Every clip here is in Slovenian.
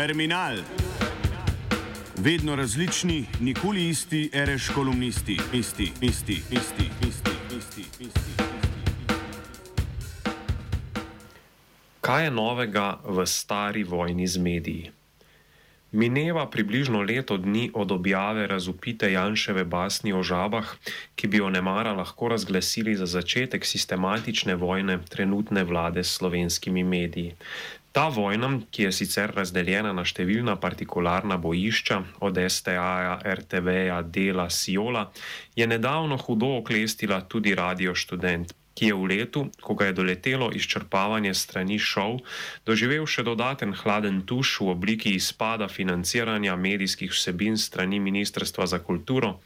Terminal. Vedno različni, nikoli isti, reš kolumnisti, isti, isti, isti, isti, isti, isti. Kaj je novega v stari vojni z mediji? Mineva približno leto dni od objave razupite Janševe basni o žabah, ki bi jo nemara lahko razglasili za začetek sistematične vojne trenutne vlade s slovenskimi mediji. Ta vojna, ki je sicer razdeljena na številna partikularna bojišča, od STA, RTV, Dela, Siola, je nedavno hudo oklestila tudi Radio Student, ki je v letu, ko ga je doletelo izčrpavanje strani šov, doživel še dodaten hladen tuš v obliki izpada financiranja medijskih vsebin strani Ministrstva za kulturo,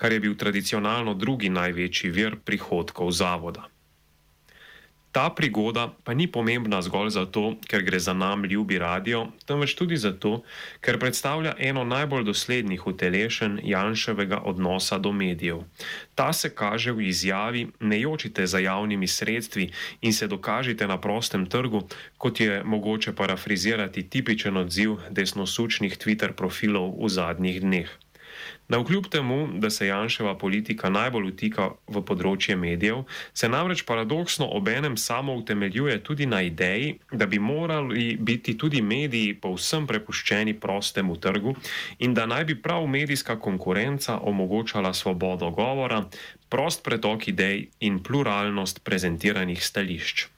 kar je bil tradicionalno drugi največji vir prihodkov zavoda. Ta prigoda pa ni pomembna zgolj zato, ker gre za nam ljubi radio, temveč tudi zato, ker predstavlja eno najbolj doslednih utelešen Janševega odnosa do medijev. Ta se kaže v izjavi: Ne jočite za javnimi sredstvi in se dokažite na prostem trgu, kot je mogoče parafrizirati tipičen odziv desnosučnih Twitter profilov v zadnjih dneh. Na vkljub temu, da se Janševa politika najbolj utika v področje medijev, se namreč paradoksno obenem samo utemeljuje tudi na ideji, da bi morali biti tudi mediji povsem prepuščeni prostemu trgu in da naj bi prav medijska konkurenca omogočala svobodo govora, prost pretok idej in pluralnost prezentiranih stališč.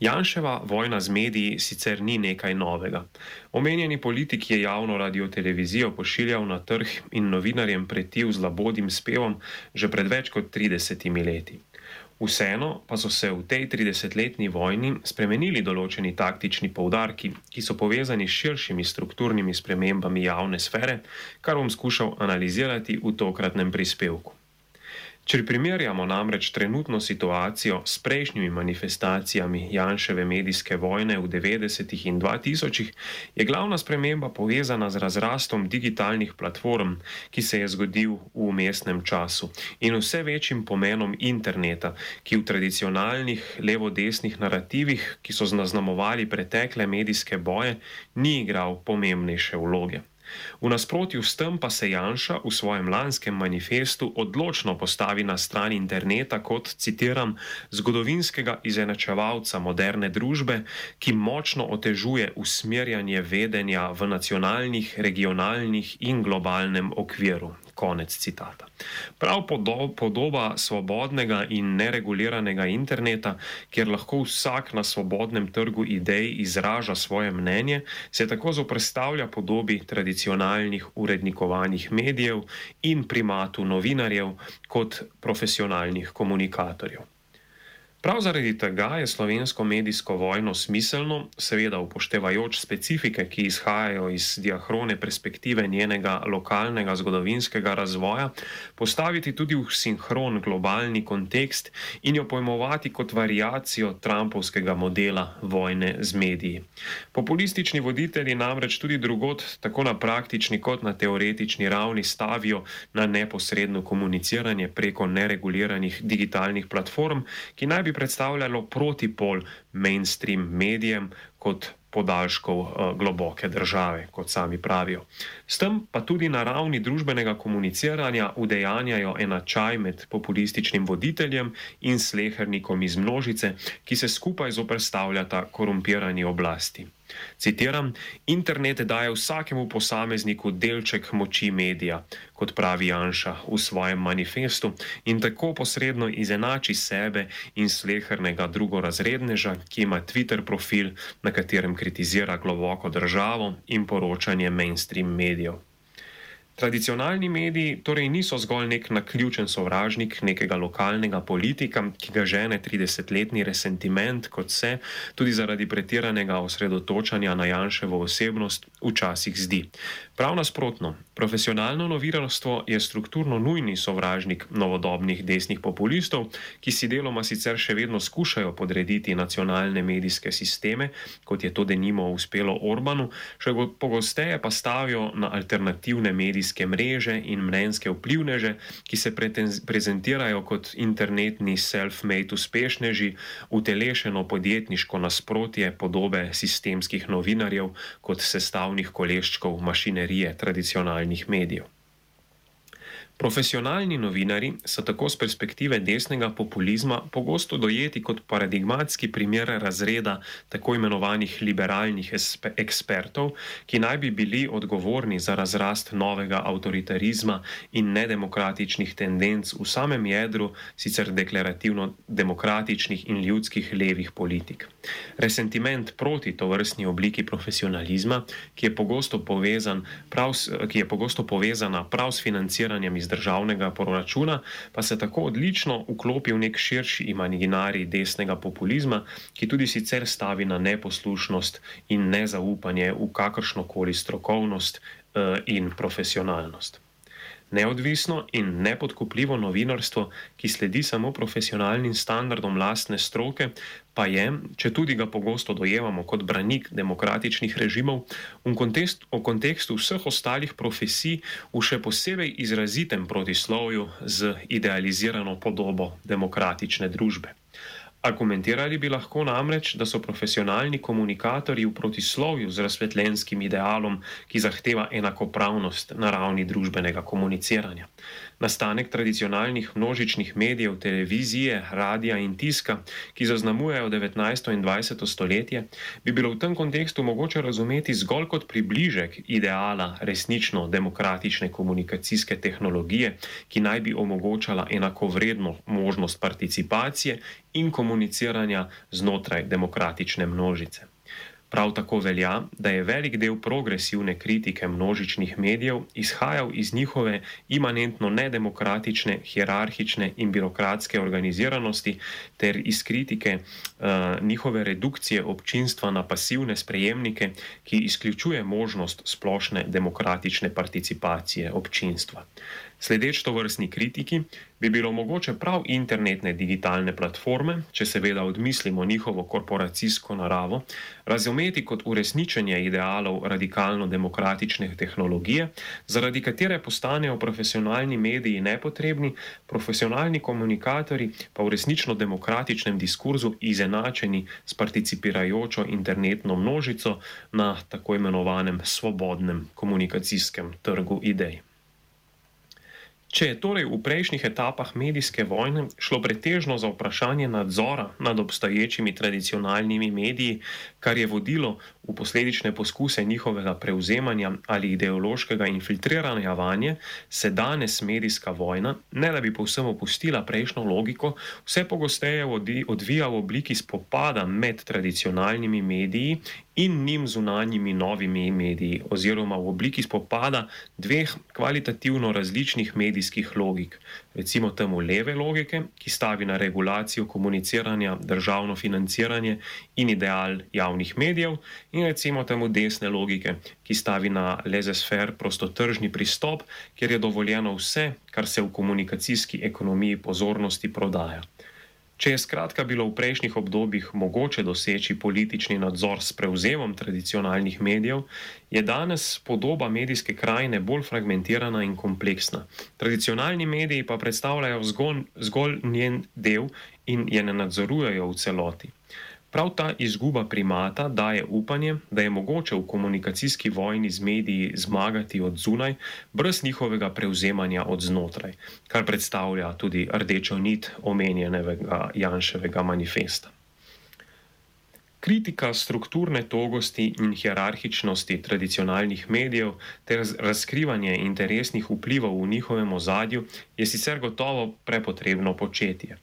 Janševa vojna z mediji sicer ni nekaj novega. Omenjeni politik je javno radio televizijo pošiljal na trg in novinarjem pretil z labodim spevom že pred več kot 30 leti. Vseeno pa so se v tej 30-letni vojni spremenili določeni taktični poudarki, ki so povezani s širšimi strukturnimi spremembami javne sfere, kar bom skušal analizirati v tokratnem prispevku. Če primerjamo namreč trenutno situacijo s prejšnjimi manifestacijami Janševe medijske vojne v 90-ih in 2000-ih, je glavna sprememba povezana z razrastom digitalnih platform, ki se je zgodil v umestnem času in vse večjim pomenom interneta, ki v tradicionalnih levo-desnih narativih, ki so zaznamovali pretekle medijske boje, ni igral pomembnejše vloge. V nasprotju s tem pa se Janša v svojem lanskem manifestu odločno postavi na stran interneta kot, citiram, zgodovinskega izenačevalca moderne družbe, ki močno otežuje usmerjanje vedenja v nacionalnih, regionalnih in globalnem okviru. Konec citata. Prav podoba svobodnega in nereguliranega interneta, kjer lahko vsak na svobodnem trgu idej izraža svoje mnenje, se tako zoprstavlja podobi tradicionalnih urednikovanih medijev in primatu novinarjev kot profesionalnih komunikatorjev. Prav zaradi tega je slovensko medijsko vojno smiselno, seveda upoštevajoč specifike, ki izhajajo iz diahrone perspektive njenega lokalnega zgodovinskega razvoja, postaviti tudi v sinhron globalni kontekst in jo pojmovati kot variacijo Trumpovskega modela vojne z mediji. Populistični voditelji namreč tudi drugot, tako na praktični kot na teoretični ravni, stavijo na neposredno komuniciranje preko nereguliranih digitalnih platform, ki naj bi predstavljalo protipol mainstream medijem kot podaljškov uh, globoke države, kot sami pravijo. S tem pa tudi na ravni družbenega komuniciranja udejanjajo enačaj med populističnim voditeljem in slehernikom iz množice, ki se skupaj zoprstavljata korumpirani oblasti. Citiram: Internet daje vsakemu posamezniku delček moči medija, kot pravi Janša v svojem manifestu, in tako posredno izenači sebe in slehernega drugorazredneža, ki ima Twitter profil, na katerem kritizira globoko državo in poročanje mainstream medijev. Tradicionalni mediji torej niso zgolj nek naključen sovražnik nekega lokalnega politika, ki ga žene 30-letni resentiment, kot se tudi zaradi pretiranega osredotočanja na Janševo osebnost včasih zdi. Prav nasprotno, profesionalno novinarstvo je strukturno nujni sovražnik novodobnih desnih populistov, ki si deloma sicer še vedno skušajo podrediti nacionalne medijske sisteme, kot je to denimo uspelo Orbanu, še pogosteje pa stavijo na alternativne medijske mreže in mnenjske vplivneže, ki se prezentirajo kot internetni self-made uspešneži, utelešeno podjetniško nasprotje podobe sistemskih novinarjev kot sestavnih koleščkov mašine mašinerije tradicionalnih medijev. Profesionalni novinari so tako z perspektive desnega populizma pogosto dojeti kot paradigmatski primer razreda tako imenovanih liberalnih ekspertov, ki naj bi bili odgovorni za razrast novega avtoritarizma in nedemokratičnih tendenc v samem jedru sicer deklarativno demokratičnih in ljudskih levih politik. Resentiment proti to vrstni obliki profesionalizma, ki je pogosto, povezan prav, ki je pogosto povezana prav s financiranjem iz iz državnega proračuna, pa se tako odlično vklopi v nek širši imaginarij desnega populizma, ki tudi sicer stavi na neposlušnost in nezaupanje v kakršno koli strokovnost uh, in profesionalnost. Neodvisno in nepodkupljivo novinarstvo, ki sledi samo profesionalnim standardom lastne stroke, pa je, če tudi ga pogosto dojemamo kot branik demokratičnih režimov, v kontekstu, v kontekstu vseh ostalih profesij v še posebej izrazitem protislovju z idealizirano podobo demokratične družbe. Argumentirali bi lahko namreč, da so profesionalni komunikatorji v protislovju z razsvetljenskim idealom, ki zahteva enakopravnost na ravni družbenega komuniciranja. Nastanek tradicionalnih množičnih medijev, televizije, radia in tiska, ki zaznamujejo 19. in 20. stoletje, bi bilo v tem kontekstu mogoče razumeti zgolj kot približek ideala resnično demokratične komunikacijske tehnologije, ki naj bi omogočala enakovredno možnost participacije in komuniciranja znotraj demokratične množice. Prav tako velja, da je velik del progresivne kritike množičnih medijev izhajal iz njihove imanentno nedemokratične, hierarhične in birokratske organiziranosti ter iz kritike uh, njihove redukcije občinstva na pasivne sprejemnike, ki izključuje možnost splošne demokratične participacije občinstva. Sledeč to vrstni kritiki, bi bilo mogoče prav internetne digitalne platforme, če seveda odmislimo njihovo korporacijsko naravo, razumeti kot uresničenje idealov radikalno demokratične tehnologije, zaradi katere postanejo profesionalni mediji nepotrebni, profesionalni komunikatori pa v resnično demokratičnem diskurzu izenačeni s participirajočo internetno množico na tako imenovanem svobodnem komunikacijskem trgu idej. Če je torej v prejšnjih etapah medijske vojne šlo pretežno za vprašanje nadzora nad obstoječimi tradicionalnimi mediji, kar je vodilo v posledične poskuse njihovega prevzemanja ali ideološkega infiltriranja vanje, se danes medijska vojna, ne da bi povsem opustila prejšnjo logiko, vse pogosteje odvija v obliki spopada med tradicionalnimi mediji in njim zunanjimi novimi mediji, oziroma v obliki spopada dveh kvalitativno različnih medijskih logik. Recimo temu leve logike, ki stavi na regulacijo komuniciranja, državno financiranje in ideal javnih medijev, in recimo temu desne logike, ki stavi na lezesfer prostotržni pristop, kjer je dovoljeno vse, kar se v komunikacijski ekonomiji pozornosti prodaja. Če je skratka bilo v prejšnjih obdobjih mogoče doseči politični nadzor s prevzemom tradicionalnih medijev, je danes podoba medijske krajine bolj fragmentirana in kompleksna. Tradicionalni mediji pa predstavljajo zgolj, zgolj njen del in je ne nadzorujejo v celoti. Prav ta izguba primata daje upanje, da je mogoče v komunikacijski vojni z mediji zmagati od zunaj, brez njihovega prevzemanja od znotraj, kar predstavlja tudi rdečo nit omenjenega Janševega manifesta. Kritika strukturne togosti in hierarhičnosti tradicionalnih medijev ter razkrivanje interesnih vplivov v njihovem ozadju je sicer gotovo prepotrebno početje.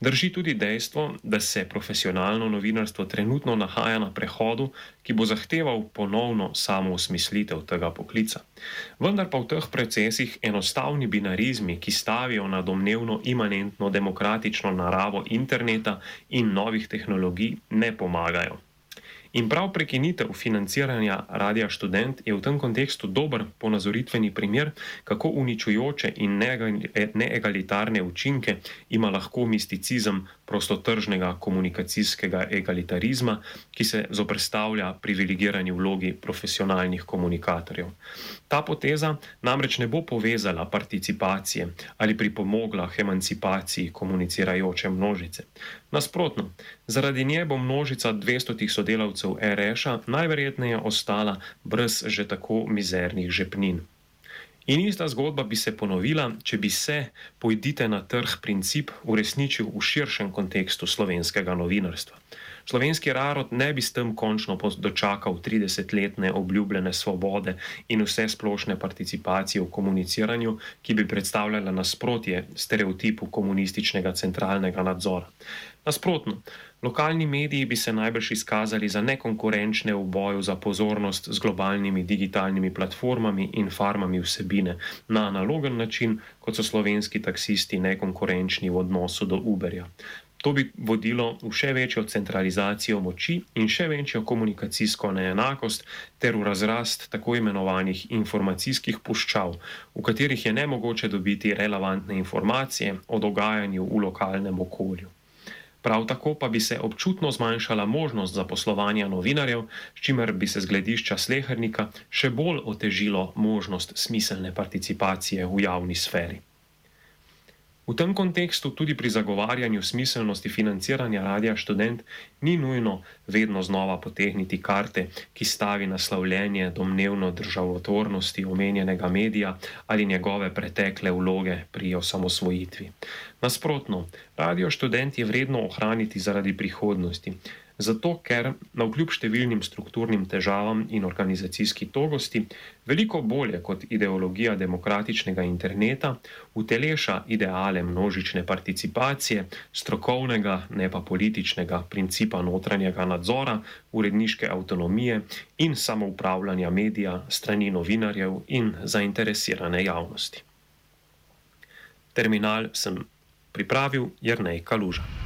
Drži tudi dejstvo, da se profesionalno novinarstvo trenutno nahaja na prehodu, ki bo zahteval ponovno samo usmislitev tega poklica. Vendar pa v teh procesih enostavni binarizmi, ki stavijo na domnevno imanentno demokratično naravo interneta in novih tehnologij, ne pomagajo. In prav prekinitev financiranja Radia Student je v tem kontekstu dober ponazoritveni primer, kako uničujoče in neegalitarne učinke ima lahko misticizem prostotržnega komunikacijskega egalitarizma, ki se zoprstavlja privilegirani vlogi profesionalnih komunikatorjev. Ta poteza namreč ne bo povezala participacije ali pripomogla k emancipaciji komunicirajoče množice. Nasprotno, zaradi nje bo množica 200 sodelavcev RŠ-a najverjetneje ostala brez že tako mizernih žepnin. In ista zgodba bi se ponovila, če bi se pojdite na trg princip uresničil v širšem kontekstu slovenskega novinarstva. Slovenski narod ne bi s tem končno dočakal 30-letne obljubljene svobode in vse splošne participacije v komuniciranju, ki bi predstavljala nasprotje stereotipu komunističnega centralnega nadzora. Nasprotno, lokalni mediji bi se najbrž izkazali za nekonkurenčne v boju za pozornost z globalnimi digitalnimi platformami in farmami vsebine na analogen način, kot so slovenski taksisti nekonkurenčni v odnosu do Uberja. To bi vodilo v še večjo centralizacijo moči in še večjo komunikacijsko neenakost ter v razrast tako imenovanih informacijskih puščav, v katerih je nemogoče dobiti relevantne informacije o dogajanju v lokalnem okolju. Prav tako pa bi se občutno zmanjšala možnost zaposlovanja novinarjev, s čimer bi se z gledišča slehernika še bolj otežilo možnost smiselne participacije v javni sferi. V tem kontekstu tudi pri zagovarjanju smiselnosti financiranja radia študent ni nujno vedno znova potegniti karte, ki stavi naslovljenje domnevno državotvornosti omenjenega medija ali njegove pretekle vloge pri osamosvojitvi. Nasprotno, radio študent je vredno ohraniti zaradi prihodnosti. Zato, ker na vkljub številnim strukturnim težavam in organizacijski togosti, veliko bolje kot ideologija demokratičnega interneta, uteleša ideale množične participacije, strokovnega, ne pa političnega principa notranjega nadzora, uredniške avtonomije in samoupravljanja medija strani novinarjev in zainteresirane javnosti. Terminal sem pripravil Jrnej Kaluža.